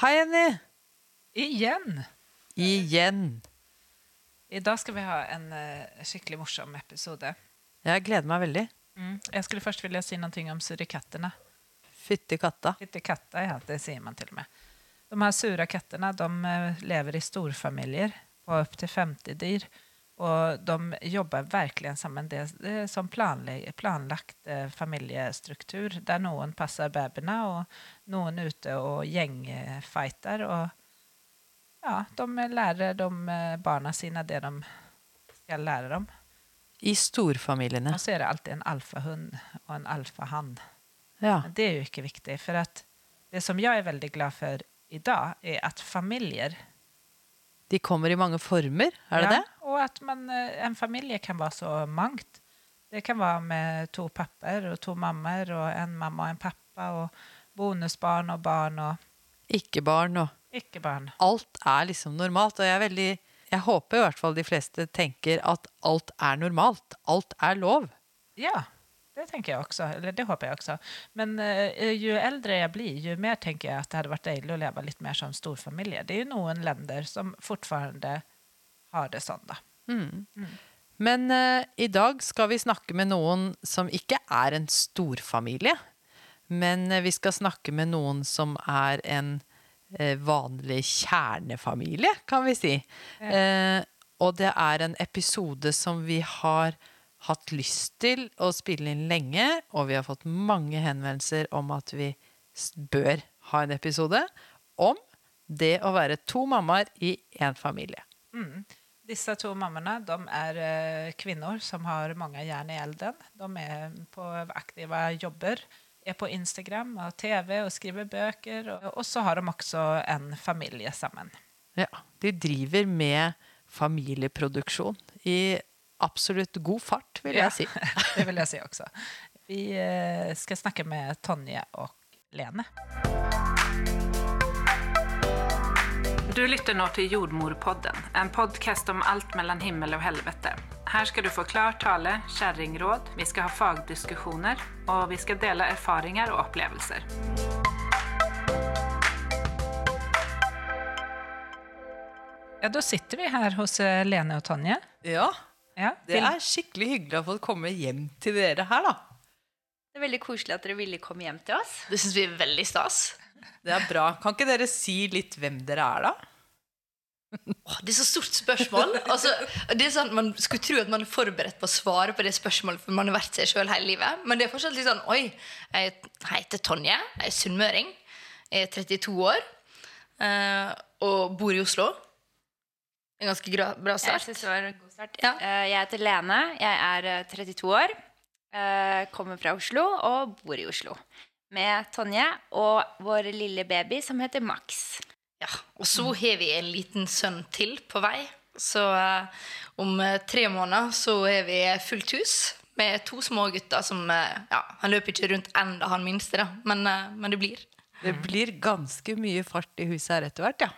Hei, Jenny. Igjen! Igjen. I dag skal vi ha en uh, skikkelig morsom episode. Jeg gleder meg veldig. Mm. Jeg skulle først vilja si noe om surikattene. Fytti katta. Fytti katta, ja, det sier man til og med. De her sura kattene de eh, lever i storfamilier på opptil 50 dyr. Og de jobber virkelig sammen. Det er som planleg, planlagt eh, familiestruktur der noen passer babyene, og noen ute og gjengfighter. Og ja, de lærer de eh, barna sine det de skal lære dem. I storfamiliene. Og så er det alltid en alfahund og en alfahann. Ja. Men det er jo ikke viktig, for det som jeg er veldig glad for i dag, er at familier De kommer i mange former, er det ja, det? Og at man, eh, en familie kan være så mangt. Det kan være med to papper og to mammer og en mamma og en pappa og bonusbarn og barn og Ikke barn og ikke barn. Alt er liksom normalt. Og jeg er veldig Jeg håper i hvert fall de fleste tenker at alt er normalt. Alt er lov. Ja, det tenker jeg også. Eller det håper jeg også. Men uh, jo eldre jeg blir, jo mer tenker jeg at det hadde vært deilig å leve litt mer som storfamilie. Det er jo noen länder som fortfarande har det sånn, da. Men uh, i dag skal vi snakke med noen som ikke er en storfamilie. Men uh, vi skal snakke med noen som er en vanlig kjernefamilie, kan vi si. Eh, og det er en episode som vi har hatt lyst til å spille inn lenge, og vi har fått mange henvendelser om at vi bør ha en episode om det å være to mammaer i én familie. Disse to mammaene de er eh, kvinner som har mange jern i elden. De er på aktive jobber, er på Instagram og TV og skriver bøker. Og så har de også en familie sammen. Ja, de driver med familieproduksjon i absolutt god fart, vil jeg si. det vil jeg si også. Vi eh, skal snakke med Tonje og Lene. Du lytter nå til Jordmorpodden, en podkast om alt mellom himmel og helvete. Her skal du få klar tale, kjerringråd, vi skal ha fagdiskusjoner, og vi skal dele erfaringer og opplevelser. Ja, da sitter vi her hos eh, Lene og Tonje. Ja, Ja, det er skikkelig hyggelig å få komme hjem til dere her, da. Det er veldig koselig at dere ville komme hjem til oss. Det syns vi er veldig stas. Det er bra. Kan ikke dere si litt hvem dere er, da? Åh, det er så stort spørsmål. Altså, det er sånn, Man skulle tro at man er forberedt på å svare på det spørsmålet, for man har vært seg sjøl hele livet. Men det er fortsatt litt sånn Oi, jeg heter Tonje, jeg er sunnmøring, jeg er 32 år eh, og bor i Oslo. En ganske bra bra Jeg start. synes det var en god start. Ja. Eh, Jeg heter Lene. Jeg er eh, 32 år. eh, Kommer fra Oslo og bor i Oslo. Med Tonje og vår lille baby som heter Max. Ja, og så har vi en liten sønn til på vei. Så eh, om eh, tre måneder så er vi fullt hus med to små gutter som eh, Ja, han løper ikke rundt enda, han minste, da, men, eh, men det blir. Det blir ganske mye fart i huset her etter hvert, ja.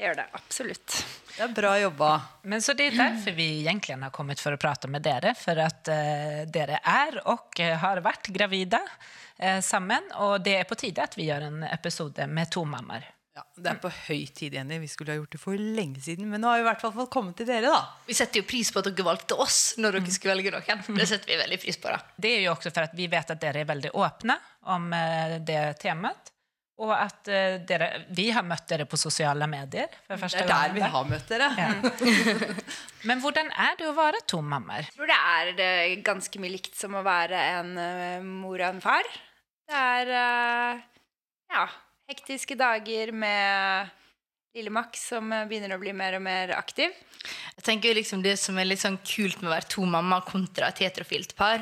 Gjør det absolutt. Det er bra jobba. Men så det er derfor vi egentlig har kommet for å prate med dere. For at uh, dere er og eh, har vært gravide uh, sammen. Og det er på tide at vi gjør en episode med to mammaer. Ja, det er på høy tid, Jenny. Vi skulle ha gjort det for lenge siden. Men nå har vi i hvert fall fått komme til dere, da. Vi setter jo pris på at dere valgte oss når dere skulle velge noen. Det setter vi veldig pris på. da. Det er jo også for at vi vet at dere er veldig åpne om uh, det temaet. Og at uh, dere, vi har møtt dere på sosiale medier for Det er der vi har møtt dere. Men hvordan er det å være to mammaer? Jeg tror det er det ganske mye likt som å være en uh, mor og en far. Det er uh, ja, hektiske dager med lille Max som begynner å bli mer og mer aktiv. Jeg tenker liksom Det som er litt sånn kult med å være to mamma kontra et heterofilt par,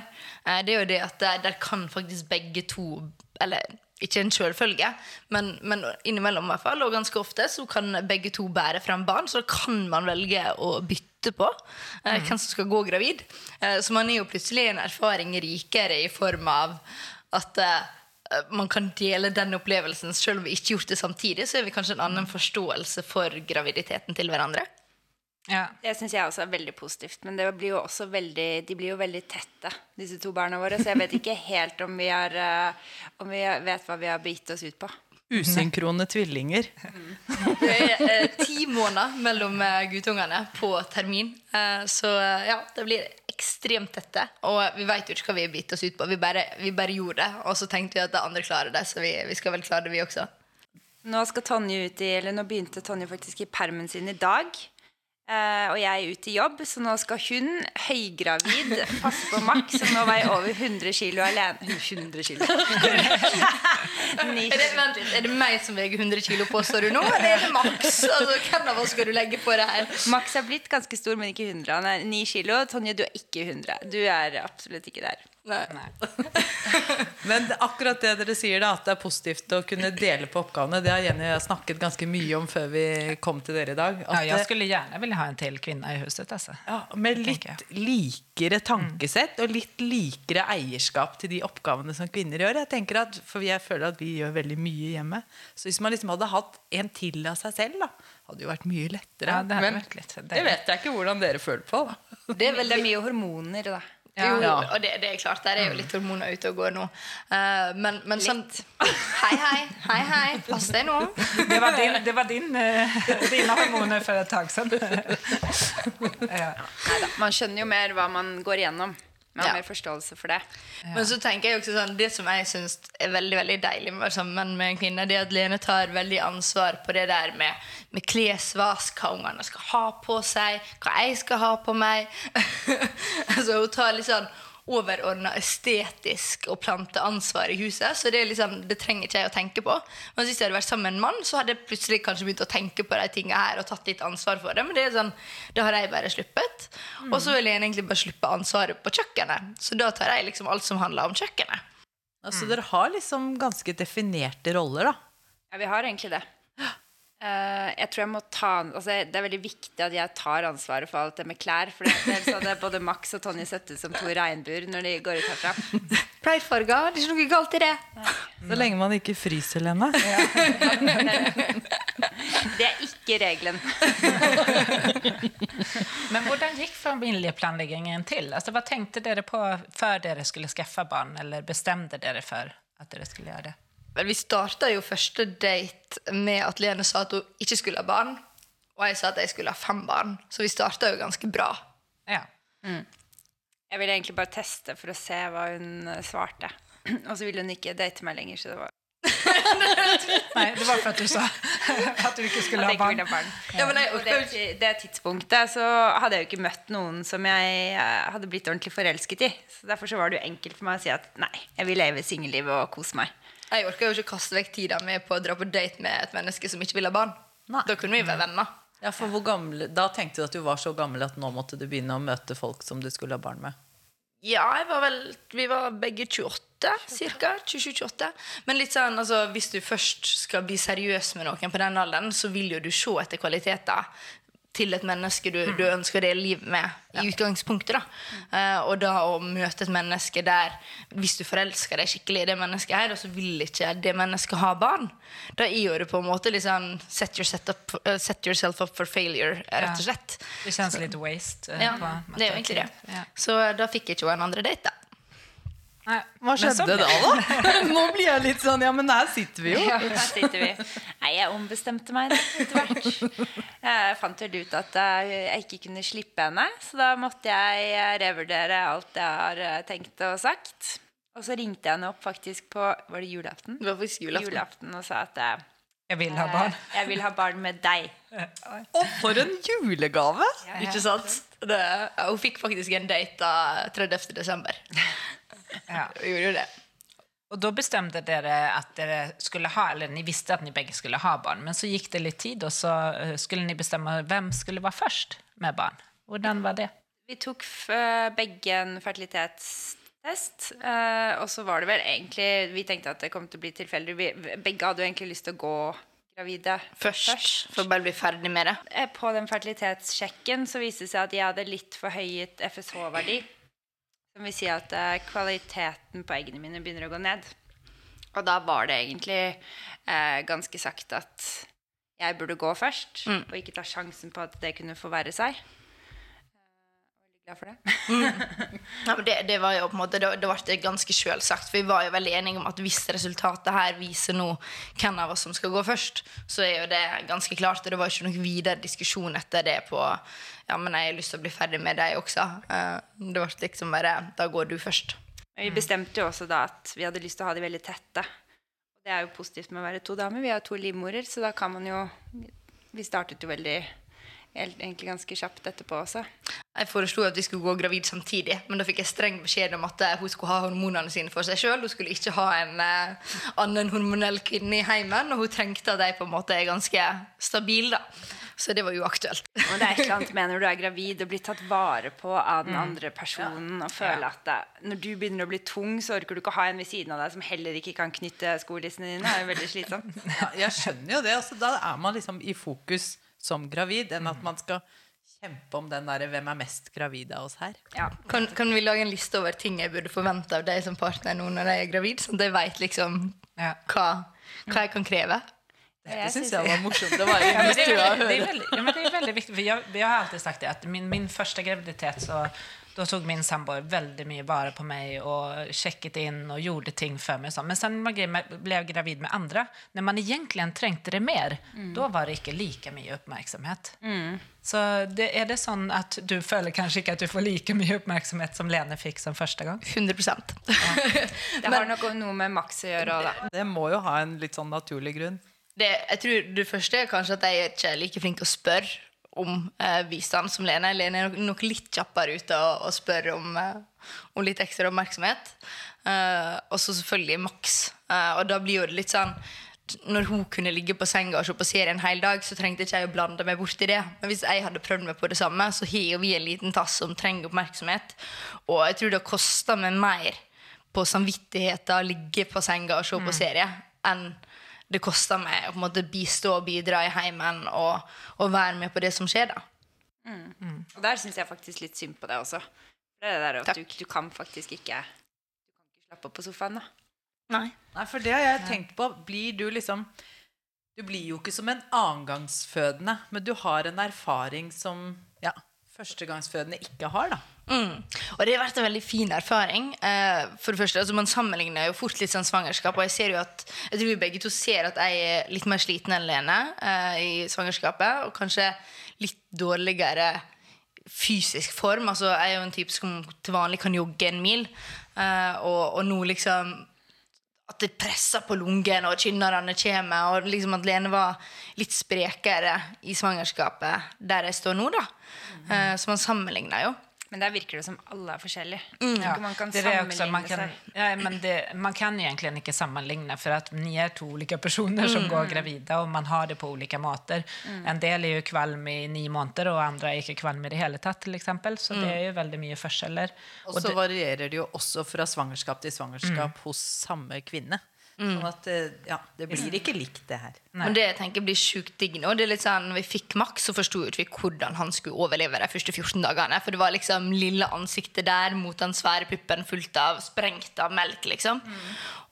det er jo det at der, der kan faktisk begge to Eller ikke en selvfølge, men, men innimellom i hvert fall, og ganske ofte så kan begge to bære frem barn, så da kan man velge å bytte på eh, hvem som skal gå gravid. Eh, så man er jo plutselig en erfaring rikere i form av at eh, man kan dele den opplevelsen selv om vi ikke gjort det samtidig, så er vi kanskje en annen forståelse for graviditeten til hverandre. Ja. Det syns jeg også er veldig positivt. Men det blir jo også veldig, de blir jo veldig tette, disse to barna våre. Så jeg vet ikke helt om vi, er, eh, om vi vet hva vi har begitt oss ut på. Usynkrone tvillinger. Det er eh, ti måneder mellom eh, guttungene på termin. Eh, så eh, ja, det blir ekstremt tette. Og vi vet jo ikke hva vi har begitt oss ut på. Vi bare, vi bare gjorde det, og så tenkte vi at de andre klarer det, så vi, vi skal vel klare det, vi også. Nå skal Tonje ut i Eller nå begynte Tonje faktisk i permen sin i dag. Eh, og jeg er ute i jobb, så nå skal hun, høygravid, passe på Max, som nå veier over 100 kilo alene. 100 kilo. Er det, vent litt, er det meg som veier 100 kilo, påstår du nå, eller er det Max? Altså, hvem av oss skal du legge på det her? Max er blitt ganske stor, men ikke 100. Han er 9 kilo. Tonje, du er ikke 100. Du er absolutt ikke der. Nei. Men akkurat det dere sier, da, at det er positivt å kunne dele på oppgavene, det har Jenny og jeg snakket ganske mye om før vi kom til dere i dag. Ja, det- skulle gjerne ville ha en til kvinne i huset. Altså. ja, med litt likere tankesett og litt likere eierskap til de oppgavene som kvinner gjør. Jeg tenker at, For jeg føler at vi gjør veldig mye hjemme. Så hvis man liksom hadde hatt en til av seg selv, da, hadde det jo vært mye lettere. Ja, det Men vært litt, det vet jeg ikke hvordan dere føler på. da. Det er veldig mye hormoner, da. Jo, Ja. og det, det er klart, der er jo litt hormoner ute og går nå. Uh, men, men sånn Hei, hei, hei, hei, pass deg nå. Det var, din, det var din, uh, dine hormoner for et tak siden. ja. Neida, Man skjønner jo mer hva man går igjennom. Man har Ja. mer forståelse for det. Men så tenker jeg også sånn, det som jeg syns er veldig veldig deilig med å være sammen med en kvinne, det er at Lene tar veldig ansvar på det der med, med klesvask, hva ungene skal ha på seg, hva jeg skal ha på meg. altså Hun tar litt sånn overordna estetisk og planteansvar i huset. Så det, er liksom, det trenger ikke jeg å tenke på. Men hvis jeg hadde vært sammen med en mann, så hadde jeg plutselig kanskje begynt å tenke på de tingene her og tatt litt ansvar for det. Men det er sånn, det har jeg bare sluppet. Og så vil jeg egentlig bare slippe ansvaret på kjøkkenet. Så da tar jeg liksom alt som handler om kjøkkenet. Altså, Dere har liksom ganske definerte roller, da. Ja, vi har egentlig det. Eh, jeg tror jeg må ta altså, Det er veldig viktig at jeg tar ansvaret for alt det med klær. For ellers hadde både Max og Tonje sett ut som to regnbuer når de går ut herfra. Pride-farger, det er ikke noe galt i det. Så lenge man ikke fryser, Lene. Det er ikke regelen. Men hvordan gikk familieplanleggingen til? Altså, hva tenkte dere på før dere skulle skaffe barn, eller bestemte dere for at dere skulle gjøre det? Men vi starta jo første date med at Lene sa at hun ikke skulle ha barn. Og jeg sa at jeg skulle ha fem barn. Så vi starta jo ganske bra. Ja. Jeg ville egentlig bare teste for å se hva hun svarte. Og så ville hun ikke date meg lenger, så det var Nei, det var for at du sa at du ikke skulle ha barn. barn. Ja, men jeg Og det, det tidspunktet så hadde jeg jo ikke møtt noen som jeg eh, hadde blitt ordentlig forelsket i. Så Derfor så var det jo enkelt for meg å si at nei, jeg vil leve singellivet og kose meg. Jeg orka jo ikke kaste vekk tida mi på å dra på date med et menneske som ikke vil ha barn. Nei. Da kunne vi være venner. Ja, for gamle, Da tenkte du at du var så gammel at nå måtte du begynne å møte folk som du skulle ha barn med? Ja, var vel, vi var begge 28, cirka. 27-28. Men litt sånn, altså, hvis du først skal bli seriøs med noen på den alderen, så vil jo du se etter kvaliteter til et menneske du, du ønsker å dele liv med i utgangspunktet. da. Uh, og da å møte et menneske der Hvis du forelsker deg skikkelig i det mennesket her, og så vil ikke det mennesket ha barn, da gjør du på en måte liksom set, your set, up, uh, set yourself up for failure, rett og slett. Det kjennes litt waste. Uh, Ja, det er jo egentlig det. Ja. Så da fikk jeg ikke en andre date, da. Nei, Hva skjedde da, da? Nå blir jeg litt sånn Ja, men her sitter vi jo. Ja, her sitter vi. Nei, jeg ombestemte meg etter hvert. Jeg fant vel ut at eh, jeg ikke kunne slippe henne, så da måtte jeg eh, revurdere alt jeg har eh, tenkt og sagt. Og så ringte jeg henne opp faktisk på Var det julaften? Det var faktisk julaften. Julaften og sa at eh, Jeg vil ha barn. jeg vil ha barn med deg. Og for en julegave! Ikke sant? Det, hun fikk faktisk en date da 30. desember. Ja. Hun gjorde jo det. Og da bestemte dere at dere skulle ha, eller ni visste at ni begge skulle ha barn, men så gikk det litt tid og så eh, skulle ni bestemme hvem skulle være først med barn. Hvordan var det? Vi tok eh, begge en fertilitetstest. eh, og så var det vel egentlig Vi tenkte at det kom til å bli tilfeldig. Begge hadde jo egentlig lyst til å gå gravide Først, for å bare bli ferdig med det. På den fertilitetssjekken så viste det seg at jeg hadde litt forhøyet FSH-verdi. Som vil si at eh, kvaliteten på eggene mine begynner å gå ned. Og da var det egentlig eh, ganske sagt at jeg burde gå først, og ikke ta sjansen på at det kunne forverre seg. Glad for det. Ja, men det, det var jo på en måte, det, det ble ganske selvsagt, for vi var jo veldig enige om at hvis resultatet her viser nå hvem av oss som skal gå først, så er jo det ganske klart. Og det var ikke noen videre diskusjon etter det på ja, men jeg har lyst til å bli ferdig med deg også. Eh, Det ble liksom bare Da går du først. Vi bestemte jo også da at vi hadde lyst til å ha de veldig tette. Det er jo positivt med å være to damer. Vi har to livmorer, så da kan man jo Vi startet jo veldig egentlig ganske kjapt etterpå også. Jeg foreslo at vi skulle gå gravid samtidig, men da fikk jeg streng beskjed om at eh, hun skulle ha hormonene sine for seg sjøl. Hun skulle ikke ha en eh, annen hormonell kvinne i heimen, og hun trengte at jeg på en måte er ganske stabil. da. Så det var uaktuelt. Men det er et eller annet med når du er gravid og blir tatt vare på av den andre personen, og føler at det, når du begynner å bli tung, så orker du ikke å ha en ved siden av deg som heller ikke kan knytte skolissene dine. Det er jo veldig slitsomt. Ja, jeg skjønner jo det. Altså, da er man liksom i fokus som gravid, enn at man skal kjempe om den der, 'hvem er mest gravid av oss her'? Ja. Kan, kan vi lage en liste over ting jeg burde forvente av deg som partner nå når jeg er gravid, sånn at jeg veit liksom Ja. hva, hva jeg kan kreve? Det syns synes- jeg var morsomt. Det var Ja, men det, er å det, er veldig, ja, men det er veldig viktig. För jag, vi har alltid sagt det, at min, min første graviditet så då tog min sambo väldigt mycket vara på mig och sjekket in och gjorde ting för mig. så. Men sen när man blev gravid med andra, när man egentligen trängte det mer, då var det inte lika mycket uppmärksamhet. Så det, är det sånn at du føler kanskje ikke at du får like mye oppmerksomhet som Lene fikk som første gang? 100% Det har nok noe med maks å gjøre da. Det må jo ha en litt sånn naturlig grunn. det, jeg tror det første er kanskje at jeg er ikke like flink til å spørre om eh, bistand som Lene. Lene er nok, litt kjappere ute og, og spør om, eh, om litt ekstra oppmerksomhet. Eh, og så selvfølgelig Max. Eh, og da blir jo det litt sånn når hun kunne ligge på senga og se på serien en hel dag, så trengte ikke jeg å blande meg bort i det. Men hvis jeg hadde prøvd meg på det samme, så har vi en liten tass som trenger oppmerksomhet. Og jeg tror det koster meg mer på samvittigheten å ligge på senga og se på serie enn det koster meg å på en måte bistå og bidra i heimen og, og være med på det som skjer. da. Og der syns jeg faktisk litt synd på deg også. For det er det der at du, du kan faktisk ikke Du kan ikke slappe opp på sofaen, da. Nei. Nei, for det har jeg tenkt på. Blir du liksom Du blir jo ikke som en annengangsfødende, men du har en erfaring som ja, førstegangsfødende ikke har, da. Mm. Og det har vært en veldig fin erfaring. Eh, for det første, altså Man sammenligner jo fort litt sånn svangerskap. Og jeg ser jo at Jeg tror vi begge to ser at jeg er litt mer sliten enn Lene eh, i svangerskapet. Og kanskje litt dårligere fysisk form. Altså Jeg er jo en type som til vanlig kan jogge en mil. Eh, og, og nå liksom at det presser på lungen, og kynnerne kommer. Og liksom at Lene var litt sprekere i svangerskapet der jeg står nå, da. Eh, så man sammenligner jo. Men der virker det som alle er forskjellige. Ja, man kan det är det också, sammenligne man, kan, seg. ja, men det, man kan egentlig ikke sammenligne, for at ni er to ulike personer som går gravide, og man har det på ulike måter. En del er jo kvalm i ni måneder og andre er ikke kvalm i det hele tatt till exempel. Så det er jo veldig mye forskjeller. Og så varierer det jo også fra svangerskap til svangerskap hos samme kvinne. Sånn at eh, ja, det blir ikke likt, det her. Men det jeg tenker blir sjukt digg nå, det er litt sånn, når vi fikk Max, så forsto vi hvordan han skulle overleve de første 14 dagene. For det var liksom lille ansiktet der mot den svære puppen fullt av sprengt av melk, liksom.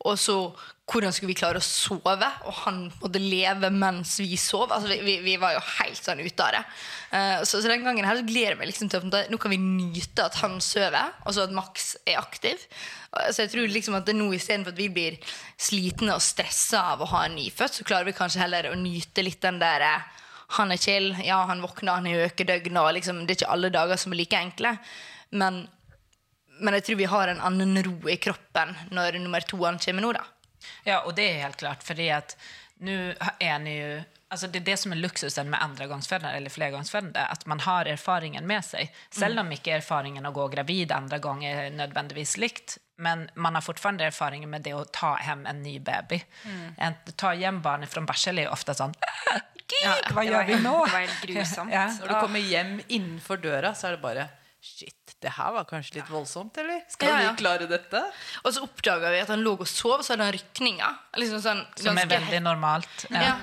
Og så hvordan skulle vi klare å sove, og han måtte leve mens vi sov. Altså, vi, vi, var jo helt sånn ute av det. Uh, så, så den gangen her så gleder jeg meg liksom til at nå kan vi nyte at han sover, og så at Max er aktiv. Så jeg tror liksom at det nå Istedenfor at vi blir slitne og stressa av å ha en nyfødt, så klarer vi kanskje heller å nyte litt den der eh, Han er chill, ja, han våkner, han er økedøgn, og liksom, det er ikke alle dager som er like enkle. Men, men jeg tror vi har en annen ro i kroppen når nummer toeren kommer nå, da. Ja, og det er helt klart. fordi det nå er nu är ni jo Alltså det er det som er luxusen med andregangsfødende eller flergangsfødende. At man har erfaringen med seg. Selv om ikke erfaringen å gå gravid andre gang er nødvendigvis likt, men man har fortfarande erfaring med det å ta hem en ny baby. En, ta hjem barnet fra barsel er jo ofte sånn «Ah, Gud, hva gjør vi nå? det var helt grusomt. Ja. Når du kommer hjem innenfor døra, så er det bare Shit, det her var kanskje litt voldsomt, eller? Skal Ja, ja. vi klare dette? Og så oppdaga vi at han lå og sov, så hadde han rykninger. Liksom sånn, Som er veldig normalt. Ja. ja.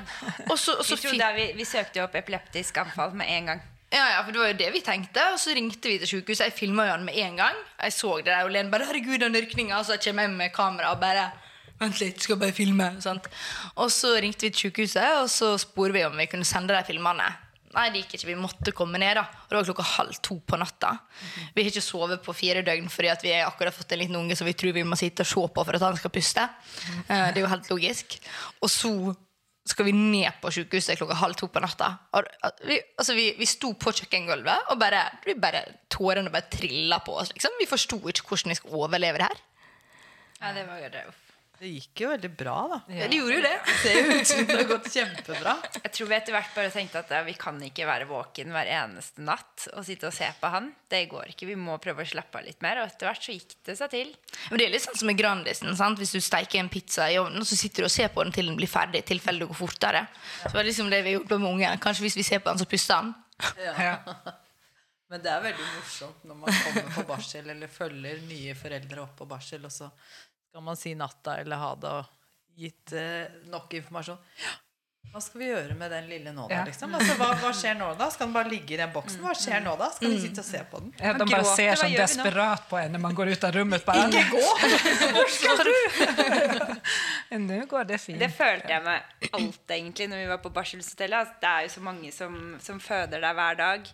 Og så, og Vi, så vi, vi søkte jo opp epileptisk anfall med en gang. Ja, ja, for det var jo det vi tenkte. Og så ringte vi til sykehuset. Jeg filma han med en gang. Jeg så det der, og Len bare 'Herregud, den rykninga'. Og så kommer jeg med kamera og bare 'Vent litt, skal bare filme'. Sant? Og så ringte vi til sykehuset, og så spurte vi om vi kunne sende de filmene. Nei, det gikk ikke. Vi måtte komme ned. da Og det var klokka halv to på natta. Vi har ikke sovet på fire døgn fordi vi har akkurat fått en liten unge som vi tror vi må sitte og se på for at han skal puste. Eh, Det er jo helt logisk. Og så skal vi ned på sykehuset klokka halv to på natta. Vi, altså vi, vi sto på kjøkkengulvet, og bare, bare tårene bare trilla på oss. Liksom. Vi forsto ikke hvordan vi skulle overleve det her. Ja, det var jo Det gikk jo veldig bra, da. Ja. Det gjorde jo det. Det ser jo ut som det har gått kjempebra. Jeg tror vi etter hvert bare tenkte at ja, vi kan ikke være våken hver eneste natt og sitte og se på han. Det går ikke. Vi må prøve å slappe av litt mer. Og etter hvert så gikk det seg til. Men det er litt sånn som med Grandisen. Sant? Hvis du steiker en pizza i ovnen, så sitter du og ser på den til den blir ferdig, i tilfelle det går fortere. Så det er liksom det vi har gjort med ungen. Kanskje hvis vi ser på den, så puster han. Ja. Men det er veldig morsomt når man kommer på barsel eller følger nye foreldre opp på barsel, og så skal man si natta eller ha det og gitt eh, nok informasjon. Ja, hva skal vi gjøre med den lille nå, da? Liksom? Altså, hva, hva skjer nå, da? Skal den bare ligge i den boksen? Hva skjer nå, da? Skal vi sitte og se på den? Ja, de bare ser sånn desperat på en når man går ut av rummet. Bare, Ikke gå! Nu går det fint. Det følte jeg med alt, egentlig, når vi var på barselstellet. Altså, det er jo så mange som, som føder deg hver dag.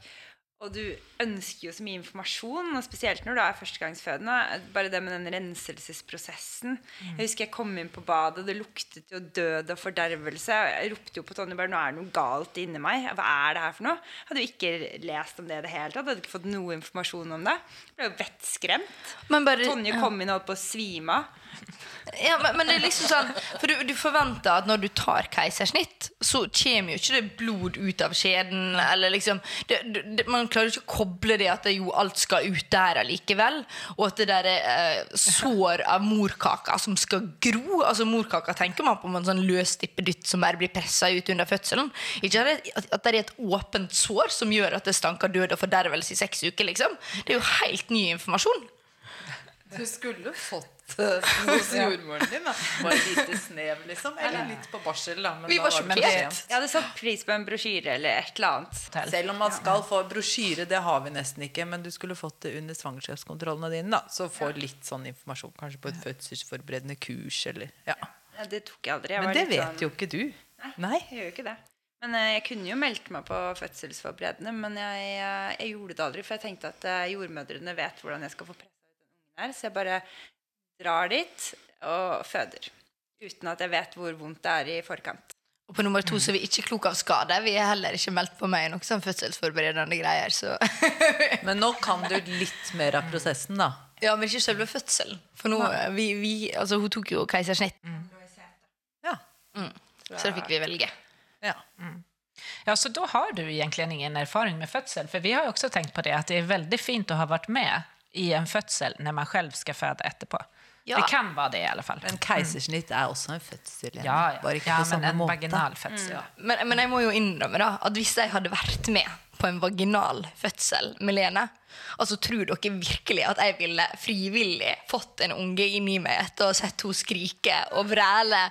Og du ønsker jo så mye informasjon, og spesielt når du er førstegangsfødende. Bare det med den renselsesprosessen. Jeg husker jeg kom inn på badet, og det luktet jo død og fordervelse. Jeg ropte jo på Tonje bare 'Nå er det noe galt inni meg'. Hva er det her for noe? Hadde jo ikke lest om det i det hele tatt. Hadde ikke fått noe informasjon om det. Ble jo vettskremt. Bare, Tonje kom inn og holdt på å svime av. Ja, men, men det er liksom sånn For du, du forventer at når du tar keisersnitt, så kommer jo ikke det blod ut av skjeden. Eller liksom det, det, Man klarer jo ikke å koble det at det jo alt skal ut der allikevel. Og at det der eh, sår av morkaka som skal gro Altså Morkaka tenker man på med en sånn løs stippedytt som bare blir pressa ut under fødselen. Ikke at det, er et åpent sår som gjør at det stanker død og fordervelse i seks uker. liksom Det er jo helt ny informasjon. Du skulle fått hos jordmoren din. da Bare et lite snev, liksom. Eller litt på barsel, da. Men Vi var det sjokkert. Jeg hadde satt pris på en brosjyre eller et eller annet. Selv om man skal få brosjyre, det har vi nesten ikke, men du skulle fått det under svangerskapskontrollene dine. da Så få litt sånn informasjon, kanskje på et fødselsforberedende kurs eller ja. Ja, det tok jeg aldri. Jeg Men var det litt vet sånn- jo ikke du. Nei, Nei. jeg gjør jo ikke det. Men eh, jeg kunne jo meldt meg på fødselsforberedende, men jeg, eh, jeg gjorde det aldri, for jeg tenkte at eh, jordmødrene vet hvordan jeg skal få pressa ut den ungen her, så jeg bare drar dit og føder. Uten at jeg vet hvor vondt det er i forkant. Og på nummer to så er vi ikke kloke av skade. Vi er heller ikke meldt på meg noe sånn fødselsforberedende greier. Så. Men nå kan du litt mer av prosessen, da. ja, men ikke selve fødselen. For nå, vi, vi, altså, hun tok jo keisersnitt, Ja. så da fikk vi velge. ja. Ja, så da har du egentlig ingen erfaring med fødsel. For vi har jo også tenkt på det, at det er veldig fint å ha vært med i en fødsel når man selv skal føde etterpå. Ja. Det kan være det i alle fall. Men keisersnitt er også en fødsel. Ja, ja. Bare ikke ja på samme en måte. vaginal fødsel. Ja. Men, men jeg må jo innrømme da, at hvis jeg hadde vært med på en vaginal fødsel med Lene, altså tror dere virkelig at jeg ville frivillig fått en unge i meg etter å ha sett henne skrike og vræle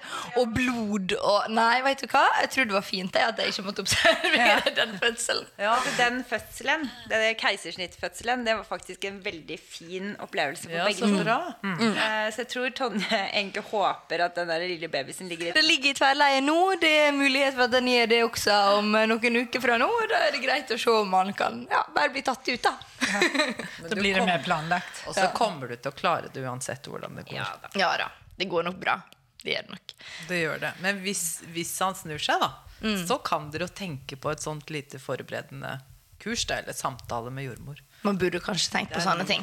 og blod og Nei, vet du hva? Jeg tror det var fint jeg, at jeg ikke måtte observere den fødselen. Ja, den fødselen, den keisersnittfødselen, det var faktisk en veldig fin opplevelse for Ja, begge så to. Mm. Mm. Så jeg tror Tonje egentlig håper at den der lille babysen ligger i Det ligger i tverrleie nå. Det er mulighet for at den gjør det også om noen uker fra nå. Da er det greit å se om han kan ja, bare bli tatt ut, da. Då blir det mer planlagt. Og så kommer du til å klare det uansett hvordan det går. Ja da. Ja da. Det går nok bra. Det gjør det nok. Det gjør det. Men hvis, hvis han snur seg, da, Mm. så kan dere jo tenke på et sånt lite forberedende kurs da, eller samtale med jordmor. Man burde kanskje tenkt på sånne ting.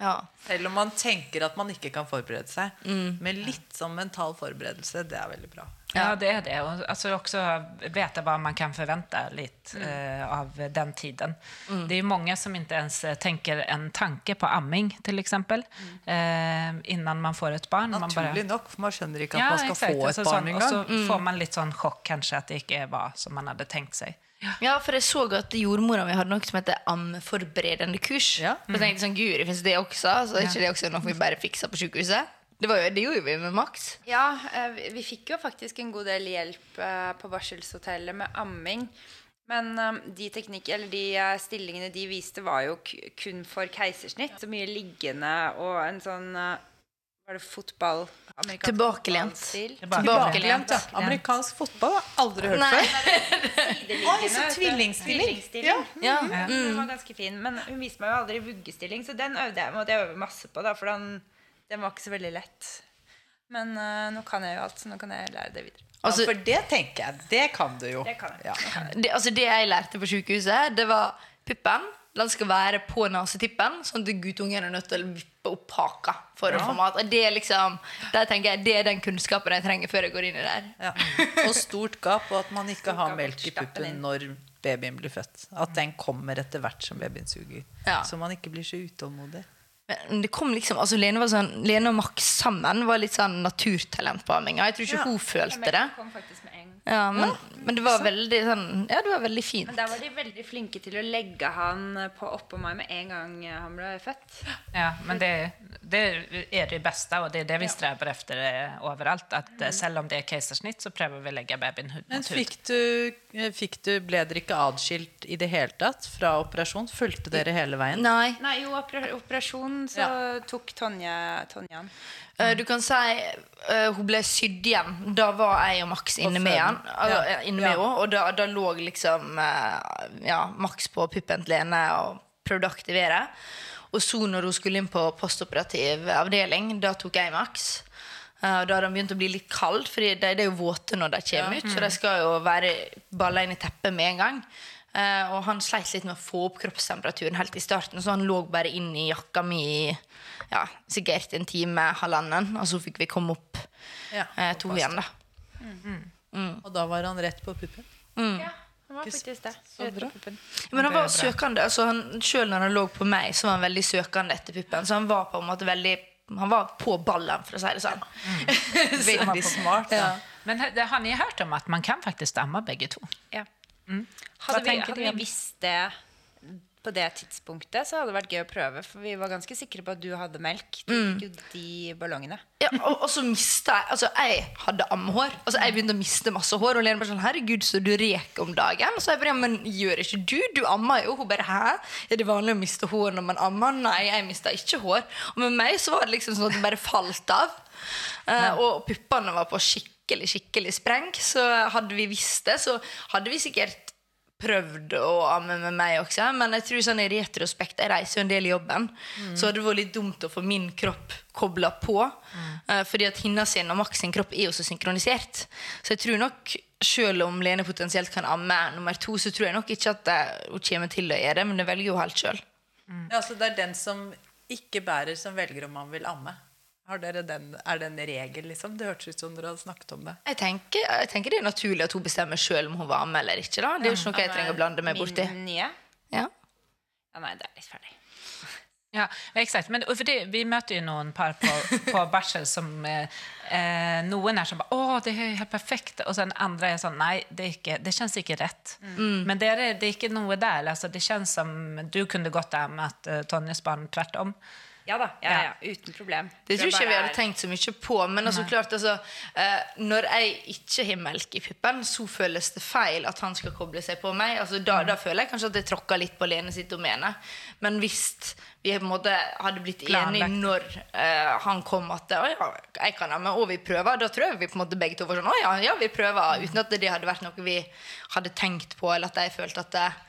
Ja. Selv om man tenker at man ikke kan forberede seg. Mm. Men litt sånn mental forberedelse, det er veldig bra. Ja, det är det. Och alltså också veta vad man kan förvänta lite eh, av den tiden. Det är jo många som inte ens tenker tänker en tanke på amming, till exempel, eh, innan man får ett barn. Man Naturlig nok, for man skjønner ikke at Ja, man skal exakt. få et Alltså barn sån- engang. Og så får man litt sånn sjokk kanskje at det ikke var som man hadde tenkt seg. Ja, for jeg så at jordmora mi hadde noe som heter ammeforberedende kurs. Ja. Og så tenkte sånn, guri, finnes det også? Så er ikke det også noe vi bare fikser på sykehuset? Det, var det gjorde vi med Max. Ja, eh, vi- vi fikk jo faktisk en god del hjelp eh, på barselshotellet med amming. Men eh, de de stillingene de viste, var jo kun for keisersnitt. Så mye liggende og en sånn Var det fotball Amerikansk Tilbakelent. Tilbakelent, ja. Amerikansk fotball har jeg aldri hørt Nei. før. Oi, så tvillingstilling. Ja. Ja. Mm. Den var ganske fin. Men hun viste meg jo aldri vuggestilling, så den øvde jeg, måtte jeg øve masse på, da, for den, den var ikke så veldig lett. Men uh, nå kan jeg jo alt, så nå kan jeg lære det videre. Altså, ja, for det tenker jeg. Det kan du jo. Det kan jeg. Ja. det, altså det jeg lærte på sykehuset, det var puppen. Den skal være på nesetippen, sånn at guttungen er nødt til å vippe opp haka for å få mat. Det er liksom, jeg, det er den kunnskapen jeg trenger før jeg går inn i det her. Ja. Og stort gap, og at man ikke har gap, melk i puppen når babyen blir født. At den kommer etter hvert som babyen suger. Ja. Så man ikke blir så utålmodig. Men det kom liksom, altså Lene, var sånn, Lene og Max sammen var litt sånn naturtalent på amminga. Jeg tror ikke Ja. hun følte det. kom faktisk med. Ja, men, men det var veldig sånn Ja, det var veldig fint. Men der var de veldig flinke til å legge han på oppå meg med en gang han ble født. Ja, men det, det er det beste, og det er det vi streber efter overalt. överallt. Att eh, Selv om det er keisersnitt, så prøver vi å legge babyen hud Men mot hud. fikk du, eh, fikk du, ble dere ikke adskilt i det hele tatt fra operasjon? Fulgte dere hele veien? Nei. Nei, jo, opera operasjon så tok Tonje, Tonje han. Eh, Du kan si uh, hun ble sydd igjen. Da var jeg og Max inne med føden. Han. Altså, Ja. Inni meg òg. og da, da lå liksom eh, ja, Max på puppen til Lene og prøvde å aktivere. Og så når hun skulle inn på postoperativ avdeling, da tok jeg Max. Eh, og da hadde han begynt å bli litt kald, for de, de er jo våte når de kommer ut. Så de skal jo være balla inn i teppet med en gang. Uh, og han sleit litt med å få opp kroppstemperaturen helt i starten, så han lå bare inn i jakka mi i ja, sikkert en time, halvannen. Og så fikk vi komme opp Ja, uh, to igjen, da. Og da var han rett på puppen? Ja, han var faktisk det. Rett på. Men han var søkende. Altså han, selv når han lå på meg, så var han veldig søkende etter puppen. Så han var på en måte veldig Han var på ballen, for å si det sånn. Veldig smart. Ja. Men det- har ni hørt om at man kan faktisk stamme begge to? Ja. Mm. Hadde, vi, hadde vi visst det på det tidspunktet, så hadde det vært gøy å prøve. For vi var ganske sikre på at du hadde melk. Du fikk jo de ballongene. Ja, og, og så mista jeg Altså, jeg hadde ammehår. Altså, jeg begynte å miste masse hår. Og Lene bare sånn 'Herregud, så du rek om dagen.' Så jeg bare 'Ja, men gjør ikke du? Du ammer jo.' Hun bare 'Hæ? Er det vanlig å miste hår når man ammer?' Nei, jeg mista ikke hår. Og med meg så var det liksom sånn at det bare falt av. Uh, og puppene var på skikkelig, skikkelig spreng. Så hadde vi visst det, så hadde vi sikkert prøvd å amme med meg også, men jeg tror sånn i retrospekt Jeg reiser jo en del i jobben, så hadde det vært litt dumt å få min kropp kobla på. eh, fordi at hinna sin og Max sin kropp er jo så synkronisert. Så jeg tror nok, selv om Lene potensielt kan amme nummer to, så tror jeg nok ikke at hun kommer til å gjøre det, men det velger jo helt sjøl. Ja, så det er den som ikke bærer, som velger om man vil amme. Har dere den, er det en regel, liksom? Det hørtes ut som dere hadde snakket om det. Jeg tenker, jeg tenker det er naturlig at hun bestemmer sjøl om hun var med eller ikke. da. Det er jo ikke noe jeg trenger å blande meg borti. Ja. Ja, nei, det er litt ferdig. Ja, exakt. Men, vi møter jo noen par på, på Bachelor som eh, eh, noen er som bare 'Å, det er helt perfekt. Og så andre er sånn, nei, det, er ikke, det kjennes ikke rett. Men det er, det er ikke noe der. Altså, det kjennes som, du kunne gått der med at uh, Tonjes barn tvärtom. Ja da. Ja, ja, uten problem. Det tror jeg ikke vi hadde tenkt så mye på. Men altså, klart, altså, eh, når jeg ikke har melk i puppen, så føles det feil at han skal koble seg på meg. Altså, da, da føler jeg kanskje at jeg tråkka litt på Lene sitt domene. Men hvis vi på en måte hadde blitt enige når eh, han kom at å, ja, jeg kan ha med, og vi prøver, da tror jeg vi på en måte begge to var sånn å ja, ja, vi prøver. Uten at det hadde vært noe vi hadde tenkt på, eller at jeg følte at jeg,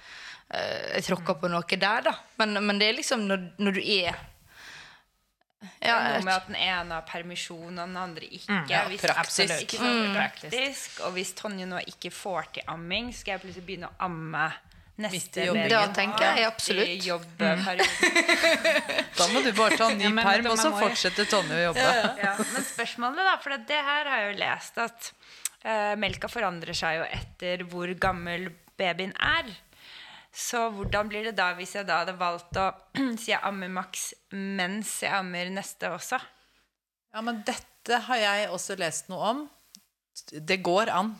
eh, jeg tråkka på noe der. da. Men, men det er liksom når, når du er ja, noe med at den ene har permisjon og den andre ikke. ja, hvis, praktisk. Ikke sant, Mm. praktisk. Og hvis Tonje nå ikke får til amming, skal jeg plutselig begynne å amme neste jobb. Da tenker jeg absolutt. Da må du bare ta ny Ja, men perm, og så fortsetter Tonje å jobbe. Ja, men spørsmålet, da, for det her har jeg jo lest at uh, melka forandrer seg jo etter hvor gammel babyen er. Så hvordan blir det da hvis jeg da hadde valgt å si jeg ammer maks mens jeg ammer neste også? Ja, men dette har jeg også lest noe om. Det går an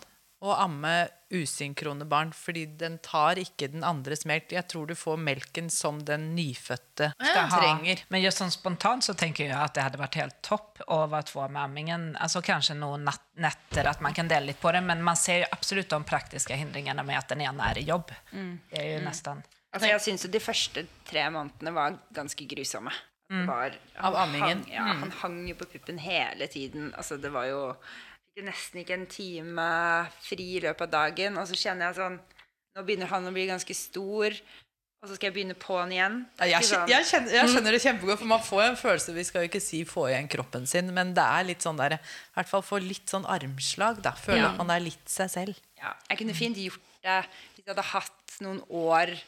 å amme usynkrone barn, fordi den tar ikke den andres melk. Jeg tror du får melken som den nyfødte trenger. Men just sånn spontant så tenker jeg at det hadde vært helt topp å være två med ammingen. Altså kanskje noen netter at att man kan dele litt på det. Men man ser jo absolutt de praktiske hindringene med at den ene er i jobb. Det er jo mm. nesten... Altså, jeg syns jo de første tre månedene var ganske grusomme. Det var, Av ammingen. Hang, ja, Han hang jo på puppen hele tiden. Altså, det var jo fikk nesten ikke en time fri i løpet av dagen. Og så kjenner jeg sånn Nå begynner han å bli ganske stor, og så skal jeg begynne på han igjen. Jeg, sånn- jeg, kjenner, jeg skjønner det kjempegodt, for man får jo en følelse Vi skal jo ikke si 'få igjen kroppen sin', men det er litt sånn der I hvert fall få litt sånn armslag, da. Føle Ja. at man er litt seg selv. ja, Jeg kunne fint gjort det hvis jeg hadde hatt noen år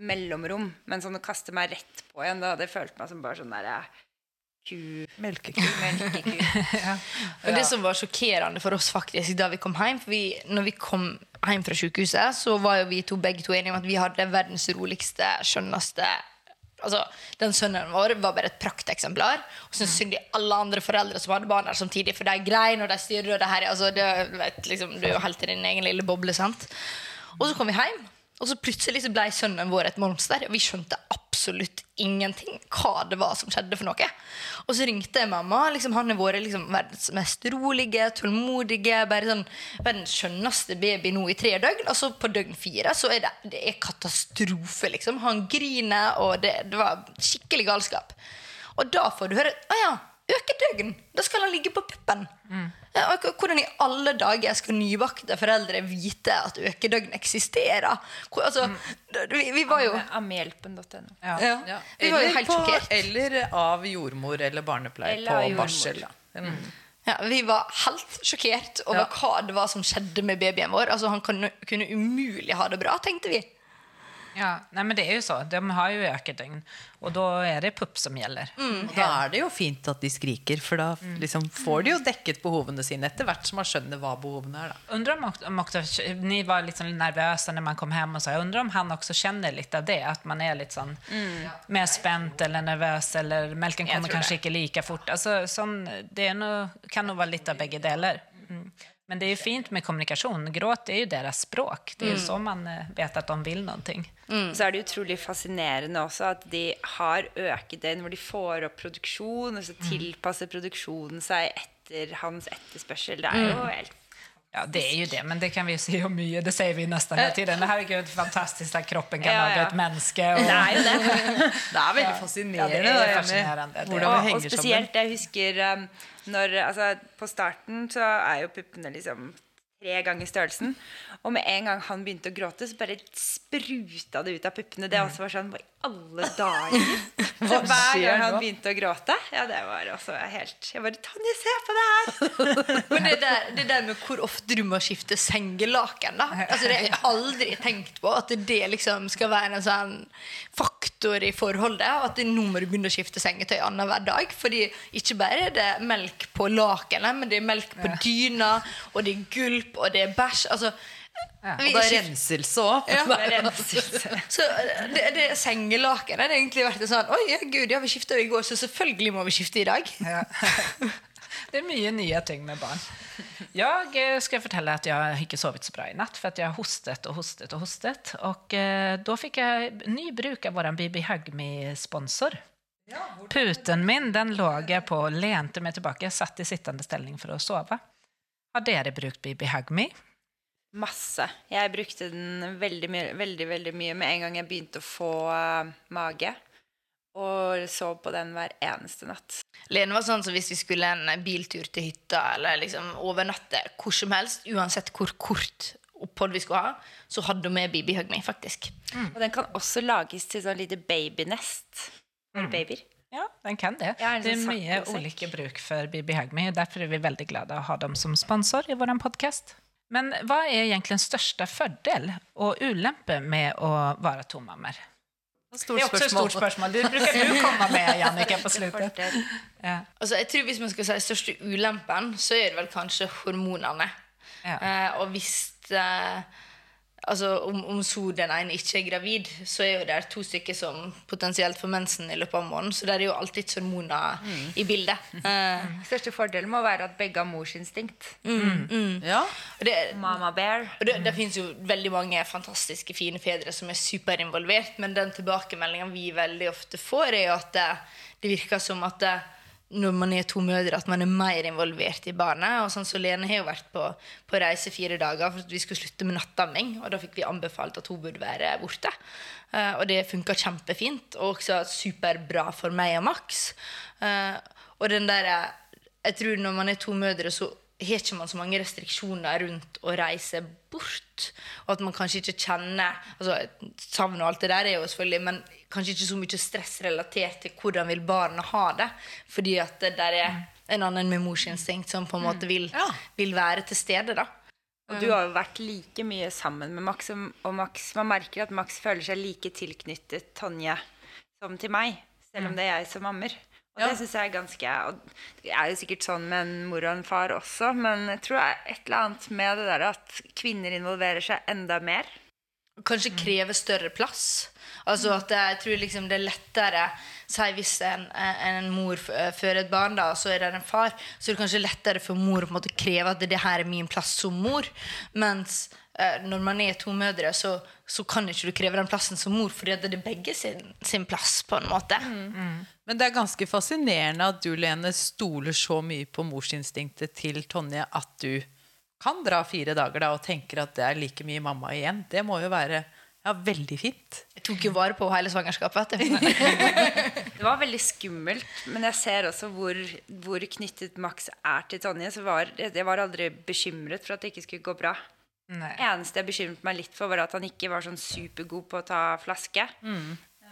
mellomrom, men sånn å kaste meg rett på igjen, da hadde jeg følt meg som bare sånn derre ku... Melkeku. Melkeku. Og det som var sjokkerende for oss faktisk da vi kom hjem For vi, når vi kom hjem fra sykehuset, så var jo vi to begge to enige om at vi hadde verdens roligste, skjønneste Altså, Den sønnen vår var bare et prakteksemplar. Og så synd de alle andre foreldre som hadde barn der samtidig, for de grein og de styrer. og det her, altså, det, vet, liksom, Du er jo helt i din egen lille boble. sant? Og så kom vi hjem, og så plutselig så ble sønnen vår et monster. Og vi skjønte absolutt ingenting hva det var som skjedde. for noe. Og så ringte jeg mamma. liksom Han har vært liksom verdens mest rolige, tålmodige, bare sånn verdens skjønneste baby nå i tre døgn. Og så på døgn fire så er det, det er katastrofe. liksom. Han griner, og det, det var skikkelig galskap. Og da får du høre Å ja, økedøgn! Da skal han ligge på puppen. Mm. og hvordan i alle dager skal nybakte foreldre vite at økedøgn eksisterer? Hvor, altså, vi, vi var jo Amhjelpen.no. Ja. ja, Ja. Vi var jo helt sjokkert. eller av jordmor eller barnepleier Eller på barsel. Mm. Ja, vi var helt sjokkert over Ja. hva det var som skjedde med babyen vår. Altså, Han kunne, kunne umulig ha det bra, tenkte vi. Ja, nei, men det er jo så. De har jo økedøgn. Og da er det pupp som gäller. Og Da er det jo fint at de skriker, for da liksom får de jo dekket behovene sine etter hvert som man skjønner hva behovene er. da. Undrer om, också- om ni var litt sånn nervøse når man kom hjem og så. jeg undrer om han også kjenner litt av det, At man er litt sånn mm. mer spent eller nervøs, eller melken kommer kanskje kanske det. ikke like fort. Altså, sånn, det nog, kan jo være litt av begge deler. Mm. Men det är ju fint med kommunikation. Gråt är ju deras språk. Det är jo så man eh, vet att de vil någonting. Så er det utrolig fascinerende også at de har økedøgn hvor de får opp produksjon, og så tilpasser produksjonen seg etter hans etterspørsel. Det er jo helt Ja, det er jo det, men det kan vi jo si om mye. Det sier vi nesten hele tiden. Herregud, fantastisk at kroppen kan Ja, ja. lage et menneske. Og... Det er jo det. Det er veldig Ja, fascinerende. det er fascinerende. Det- Og, og spesielt, jeg husker um, når altså, På starten så er jo puppene liksom tre ganger størrelsen. Og med en gang han begynte å gråte, så bare spruta det ut av puppene. Det også var sånn alle dager? Så hver gang han begynte å gråte Ja, det var også helt Jeg bare Tonje, se på det her! Men det der, det der med hvor ofte du må skifte sengelaken, da. Altså, det har jeg aldri tenkt på. At det liksom skal være en sånn faktor i forholdet. At nå må du begynne å skifte sengetøy annenhver dag. Fordi ikke bare er det melk på lakenet, men det er melk på dyna, og det er gulp, og det er bæsj. Altså, vi Og det er renselse òg. Ja. Så det, det sengelakenet har egentlig vært sånn Oi, gud, ja, vi skifta i går, så selvfølgelig må vi skifte i dag. Ja. Det er mye nye ting med barn. Jeg skal fortelle at jeg ikke sovet sovit så bra i natt for jeg jag har hostet og hostet og hostet. Og eh, da fikk jeg ny bruk av vår Bibi Hagmi-sponsor. Puten min, den lå jeg på og lente meg tilbake, Jag satt i sittende stilling for å sove. Har dere brukt Bibi Hugme? Masse. Jeg brukte den veldig mye, veldig, veldig mye med en gang jeg begynte å få uh, mage. Og sov på den hver eneste natt. Lene var sånn som hvis vi skulle en biltur til hytta eller liksom overnatte hvor som helst, uansett hvor kort opphold vi skulle ha, så hadde hun med Bibi Hugme, faktisk. Og den kan også lages til sånn lite babynest for babyer. Ja, den kan det. Ja, det er mye ulike bruk for Bibi Hugme. Derfor er vi veldig glade å ha dem som sponsor i vår podcast. Men hva er egentlig den største fordel og ulempe med å være tomammer? Det er også et stort spørsmål. Det bruker du komme med, Jannica, på slutet. Ja. Altså, jeg tror Hvis man skal si største ulempen, så er det vel kanskje hormonene. Ja. Eh, og hvis eh, altså, om, om så den ene ikke er gravid, så er jo det to stykker som potensielt får mensen i løpet av måneden. Så det er jo alltid hormoner i bildet. Uh, Største fordelen må være at begge har morsinstinkt. Ja. og det, Mama bear. Og det, det finnes jo veldig mange fantastiske fine fedre som er superinvolvert, men den tilbakemeldingen vi veldig ofte får, er jo at det, det virker som at det, når man er to mødre, at man er mer involvert i barnet. Og sånn så Lene har jo vært på, på reise fire dager for at vi skulle slutte med nattamming. Og da fikk vi anbefalt at hun burde være borte. Uh, og det funka kjempefint, og også superbra for meg og Max. Uh, og den der, jeg tror når man er to mødre, så har ikke man så mange restriksjoner rundt å reise bort. Og at man kanskje ikke kjenner altså Savn og alt det der er jo selvfølgelig, men kanskje ikke så mye stress relatert til hvordan vil barna ha det. Fordi at det er en annen med morsinstinkt som på en måte vil, Ja. vil være til stede. da. Og du har jo vært like mye sammen med Max, og Max, man merker at Max føler seg like tilknyttet Tonje som til meg, selv om det er jeg som ammer. Og Ja. det synes jeg er ganske det er jo sikkert sånn med en mor og en far også, men jeg tror det er et eller annet med det der at kvinner involverer seg enda mer. kanskje krever større plass. Altså at jeg tror liksom det er lettere Si hvis en, en mor fører et barn, da, og så er det en far, så er det kanskje lettere for mor å kreve at det her er min plass som mor. Mens eh, når man er to mødre, så, så kan ikke du kreve den plassen som mor, fordi det er begge sin, sin plass, på en måte. Men det er ganske fascinerende at du, Lene, stoler så mye på morsinstinktet til Tonje at du kan dra fire dager da og tenker at det er like mye mamma igjen. Det må jo være ja, veldig fint. Jeg tok jo vare på hele svangerskapet. vet du. Det var veldig skummelt, men jeg ser også hvor, hvor knyttet Max er til Tonje. Så var, jeg var aldri bekymret for at det ikke skulle gå bra. Nei. eneste jeg bekymret meg litt for, var at han ikke var sånn supergod på å ta flaske. Mm.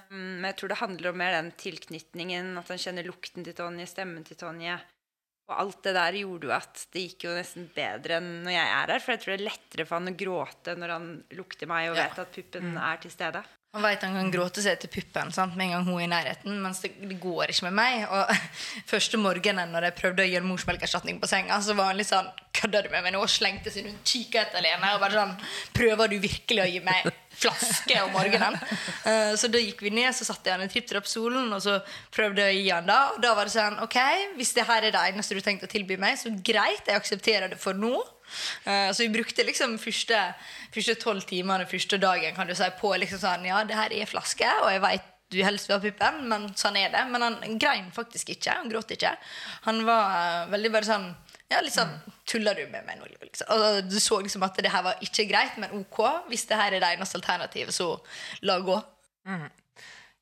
Men jeg tror det handler om mer den tilknytningen, at han kjenner lukten til Tonje, stemmen til Tonje. Og alt det der gjorde jo at det gikk jo nesten bedre enn når jeg er her. For jeg tror det er lettere for han å gråte når han lukter meg og Ja. vet at puppen er til stede. Han vet han kan gråte seg til puppen sant? med en gang hun er i nærheten, mens det, det går ikke med meg. Og Første morgenen når jeg prøvde å gjøre morsmelkerstatning på senga, så var han litt sånn Kødder du med meg nå? Og slengte seg rundt, kikka etter Lene og bare sånn Prøver du virkelig å gi meg flaske om morgenen? Eh, så da gikk vi ned, så satte jeg han i tripp-trapp-solen, og så prøvde jeg å gi han da. Og da var det sånn Ok, hvis det her er det eneste du tenkte å tilby meg, så greit, jeg aksepterer det for nå. Eh, så vi brukte liksom første første tolv timene første dagen kan du si, på liksom sånn Ja, det her er flaske, og jeg veit du helst vil ha puppen, men sånn er det. Men han grein faktisk ikke. Han gråt ikke. Han var eh, veldig bare sånn ja, litt sånn, Tuller du med meg nå? Liksom. Og du så liksom at det her var ikke greit, men ok. Hvis det her er det eneste alternativet, så la gå.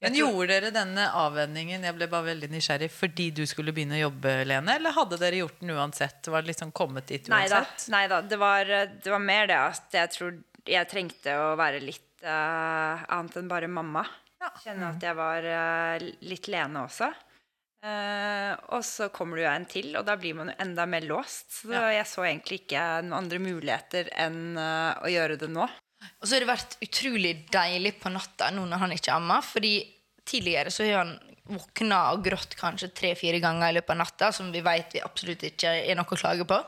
Men gjorde dere denne avvenningen jeg ble bare veldig nysgjerrig, fordi du skulle begynne å jobbe, Lene? Eller hadde dere gjort den uansett? Var det liksom kommet dit uansett? Nei da. Det, var, det var mer det at jeg tror jeg trengte å være litt uh, annet enn bare mamma. Kjenne at jeg var uh, litt Lene også. Eh, og så kommer det jo en til, og da blir man jo enda mer låst. Så jeg så egentlig ikke noen andre muligheter enn uh, å gjøre det nå. Og så har det vært utrolig deilig på natta nå når han ikke ammer. Fordi tidligere så har han våkna og grått kanskje tre-fire ganger i løpet av natta, som vi vet vi absolutt ikke er noe å klage på.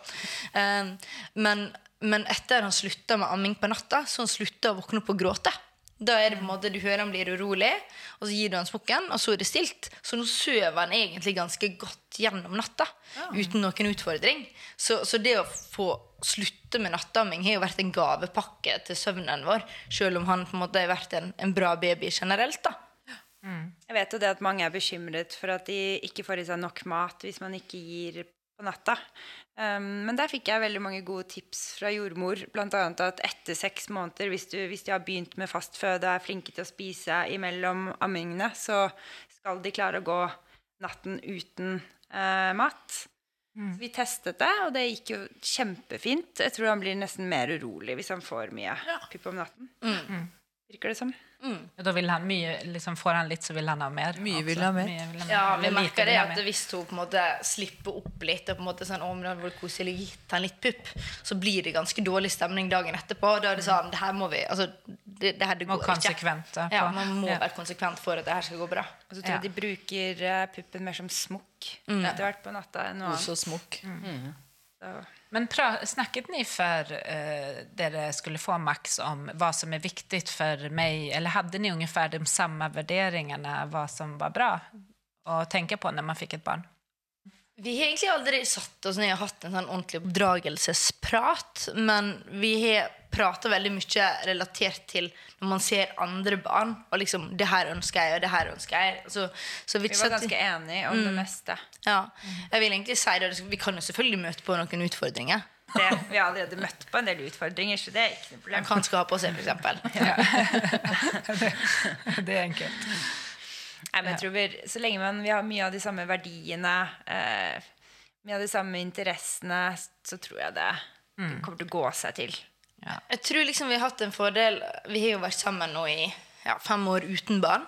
Uh, men, men etter han slutta med amming på natta, så han slutta å våkne opp og gråte. Da er det på en måte Du hører han blir urolig, og så gir du han smokken, og så er det stilt. Så nå sover han egentlig ganske godt gjennom natta uten noen utfordring. Så, så det å få slutte med nattamming har jo vært en gavepakke til søvnen vår, selv om han på en måte har vært en, en bra baby generelt. da. Jeg vet jo det at mange er bekymret for at de ikke får i seg nok mat hvis man ikke gir på natta. Um, men der fikk jeg veldig mange gode tips fra jordmor. Annet at etter seks måneder, hvis, du, hvis de har begynt med fast føde og er flinke til å spise imellom ammingene, så skal de klare å gå natten uten uh, mat. Så vi testet det, og det gikk jo kjempefint. Jeg tror han blir nesten mer urolig hvis han får mye pupp om natten. Virker det som. Mm. Da vil han mye, liksom får han litt, så vil han ha mer. Mye vil ha mer. Mye vil ha mer. Ja, vi merker det at hvis hun på en måte slipper opp litt, og på en måte sånn, men det hadde vært koselig å gitt han litt pupp, så blir det ganske dårlig stemning dagen etterpå. Da er det sånn, det her må vi, altså, det, det her det Må går ikke. Ja, man må Ja. være konsekvent for at det her skal gå bra. Og så tror jeg Ja. de bruker eh, puppen mer som smokk etter hvert på natta enn noe Kos og annet. Mm. Så. Men snakket ni för uh, dere skulle få Max om vad som er viktig for meg, Eller hadde ni omtrent de samme vurderingene hva som var bra å tenke på når man fikk et barn? Vi har egentlig aldri satt oss ned og hatt en sånn ordentlig oppdragelsesprat, men vi har prater veldig mye relatert til når man ser andre barn. Og liksom 'Det her ønsker jeg, og det her ønsker jeg'. Så, så vi, Vi var ganske enige om det meste. ja, Jeg vil egentlig si det. Vi kan jo selvfølgelig møte på noen utfordringer. Det, vi har allerede møtt på en del utfordringer, så det er ikke noe problem. Man kan skal ha på seg, f.eks. Det er enkelt. Nei, men jeg tror vi, Så lenge man, vi har mye av de samme verdiene, eh, mye av de samme interessene, så tror jeg det, det kommer til å gå seg til. Ja. Jeg tror liksom vi har hatt en fordel Vi har jo vært sammen nå i ja, fem år uten barn.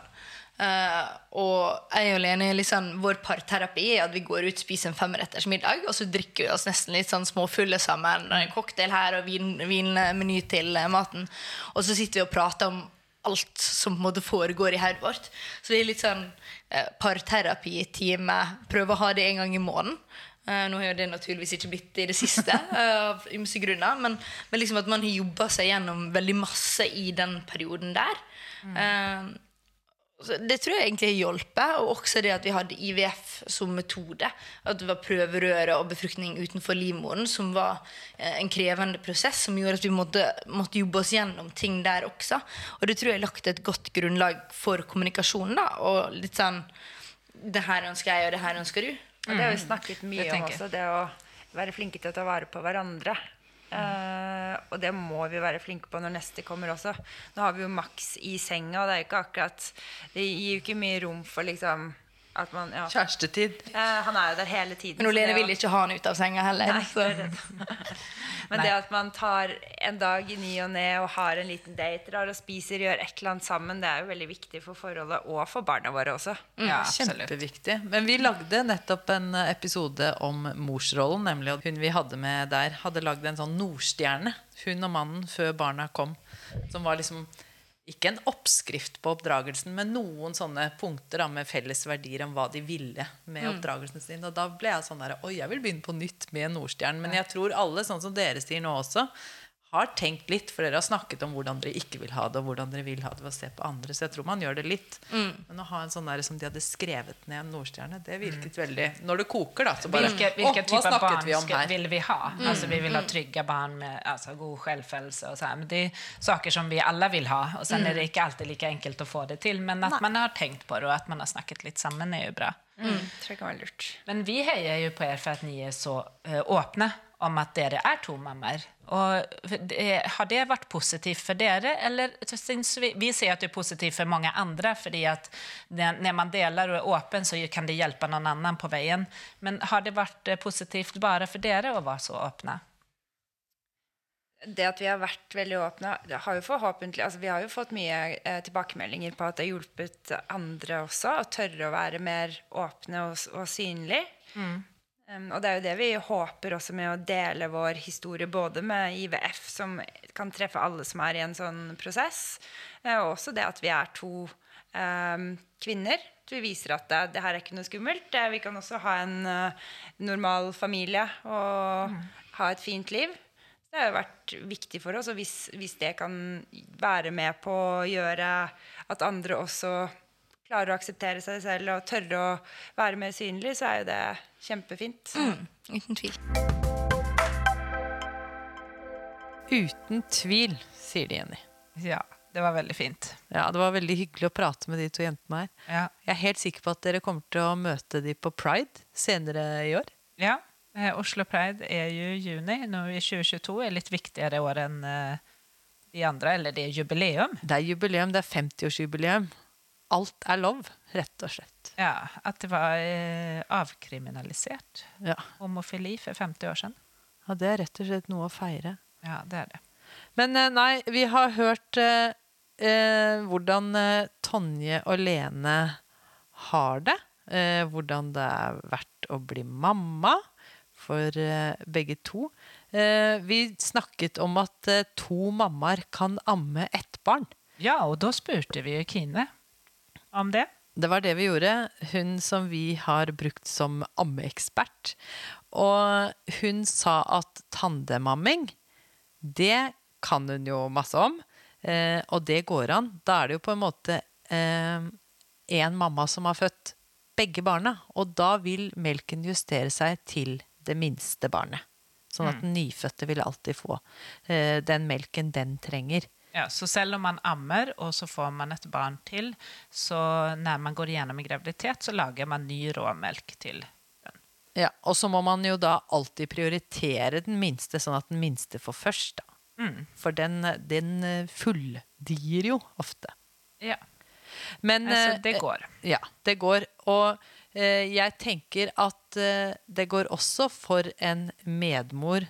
Uh, og jeg og Lene liksom, vår parterapi er at vi går ut spiser en femretters middag, og så drikker vi oss nesten litt sånn småfulle sammen. En cocktail her og vin, vinmeny til uh, maten. Og så sitter vi og prater om alt som på en måte foregår i hodet vårt. Så det er litt sånn eh, parterapitime. Prøve å ha det en gang i måneden. Eh, nå har jo det naturligvis ikke blitt i det siste, eh, av ymse grunner. Men, men liksom at man har jobba seg gjennom veldig masse i den perioden der. Mm. det tror jeg egentlig har hjulpet. Og også det at vi hadde IVF som metode. At det var prøverøre og befruktning utenfor livmoren, som var eh, en krevende prosess, som gjorde at vi måtte, måtte jobbe oss gjennom ting der også. Og det tror jeg har lagt et godt grunnlag for kommunikasjonen. da, Og litt sånn Det her ønsker jeg, og det her ønsker du. Og det har vi snakket mye om også, det å være flinke til å ta vare på hverandre. Uh, og det må vi være flinke på når neste kommer også. Nå har vi jo maks i senga, og det er jo ikke akkurat Det gir jo ikke mye rom for liksom man ja. Kjærestetid. Eh, Han er jo der hele tiden. Men Olene det Lene å- vil ikke ha han ut av senga heller. Nei, så. det det. Men det at man tar en dag i ny og ne og har en liten date, drar og spiser, gjør et eller annet sammen, det er jo veldig viktig for forholdet og for barna våre også. Ja. Kjempeviktig. Men vi lagde nettopp en episode om morsrollen. Nemlig at hun vi hadde med der, hadde lagd en sånn Nordstjerne. Hun og mannen før barna kom. Som var liksom ikke en oppskrift på oppdragelsen, men noen sånne punkter da, med felles verdier om hva de ville med oppdragelsen sin. Og da ble jeg sånn der Oi, jeg vil begynne på nytt med Nordstjernen. Men jeg tror alle, sånn som dere sier nå også, har tenkt litt, for dere har snakket om hvordan dere ikke vil ha det, og hvordan dere vil ha det ved å se på andre. Så jeg tror man gjør det litt. Men å ha en sånn der som de hadde skrevet ned en Nordstjerne, det virket veldig Når det koker, da, så bare Hvilke, hvilke hva snakket barn vi om ska, her? vill vi ha? Alltså, vi vil ha trygge barn med altså, god selvfølelse og sånn. Men det er saker som vi alle vil ha. og sen er det ikke alltid lika enkelt å få det til. Men att man har tenkt på det og at man har snakket litt sammen, er jo bra. Mm. Tror jeg kan være lurt. Men vi heier jo på er for at ni er så uh, öppna om at dere er to mammaer. Det, har det vært positivt for dere? Eller syns vi, vi ser at det er positivt for mange andre, för att när, när man deler og er åpen, så kan det hjelpe noen annen på veien. Men har det varit eh, positivt bare for dere å være så åpne? det at vi har vært veldig åpne har jo forhåpentlig, altså Vi har jo fått mye eh, tilbakemeldinger på at det har hjulpet andre også. Å tørre å være mer åpne og, og synlig. Um, og det er jo det vi håper også med å dele vår historie, både med IVF, som kan treffe alle som er i en sånn prosess, eh, og også det at vi er to um, kvinner. Vi viser at det, det her er ikke noe skummelt. Vi kan også ha en uh, normal familie og ha et fint liv. Det har jo vært viktig for oss, og hvis, hvis det kan være med på å gjøre at andre også klarer å akseptere seg selv og tørre å være mer synlig, så er jo det kjempefint. Mm, uten tvil. Uten tvil, sier de, Jenny. Ja, det var veldig fint. Ja, Det var veldig hyggelig å prate med de to jentene her. Ja. Jeg er helt sikker på at dere kommer til å møte de på Pride senere i år. Ja, eh, Oslo Pride er jo i juni. Nå i 2022 litt viktigere viktigare år än eh, de andre. eller det er jubileum. Det er jubileum, det er 50-årsjubileum. Alt er lov, rett og slett. Ja, At det var eh, avkriminalisert Ja. Homofili for 50 år siden. ja, det er rett og slett noe å feire. Ja, det er det. Men eh, nei, vi har hørt eh, eh, hvordan eh, Tonje og Lene har det. Eh, hvordan det er verdt å bli mamma for begge to. Eh, vi snakket om at to mammaer kan amme ett barn. Ja, og da spurte vi Kine om det. Det var det vi gjorde. Hun som vi har brukt som ammeekspert. Og hun sa at tandemamming, det kan hun jo masse om. Eh, og det går an. Da er det jo på en måte én mamma som har født begge barna. Og da vil melken justere seg til det minste barnet. Sånn at den nyfødte vil alltid få eh, den melken den trenger. Ja, så selv om man ammer, og så får man et barn til, så når man går igjennom i graviditet, så lager man ny råmelk til den. Ja, og så må man jo da alltid prioritere den minste, sånn at den minste får først. da. Mm. For den, den eh, fulldier jo ofte. Ja, Men altså, eh, det går. Ja, det går. Og eh, jeg tenker at eh, det går også for en medmor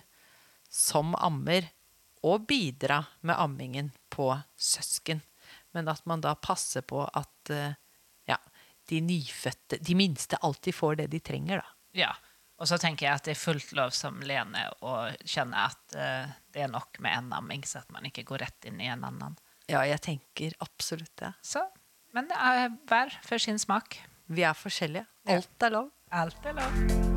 som ammer å bidra med ammingen på søsken. Men at man da passer på at eh, ja, de nyfødte, de minste, alltid får det de trenger, da. Ja. Og så tenker jeg at det er fullt lov som Lene å kjenne at uh, det er nok med en amming, så at man ikke går rett inn i en annen. Ja, jeg tenker absolutt det. Så, men det er hver for sin smak. Vi er forskjellige. Alt er lov. Alt er lov.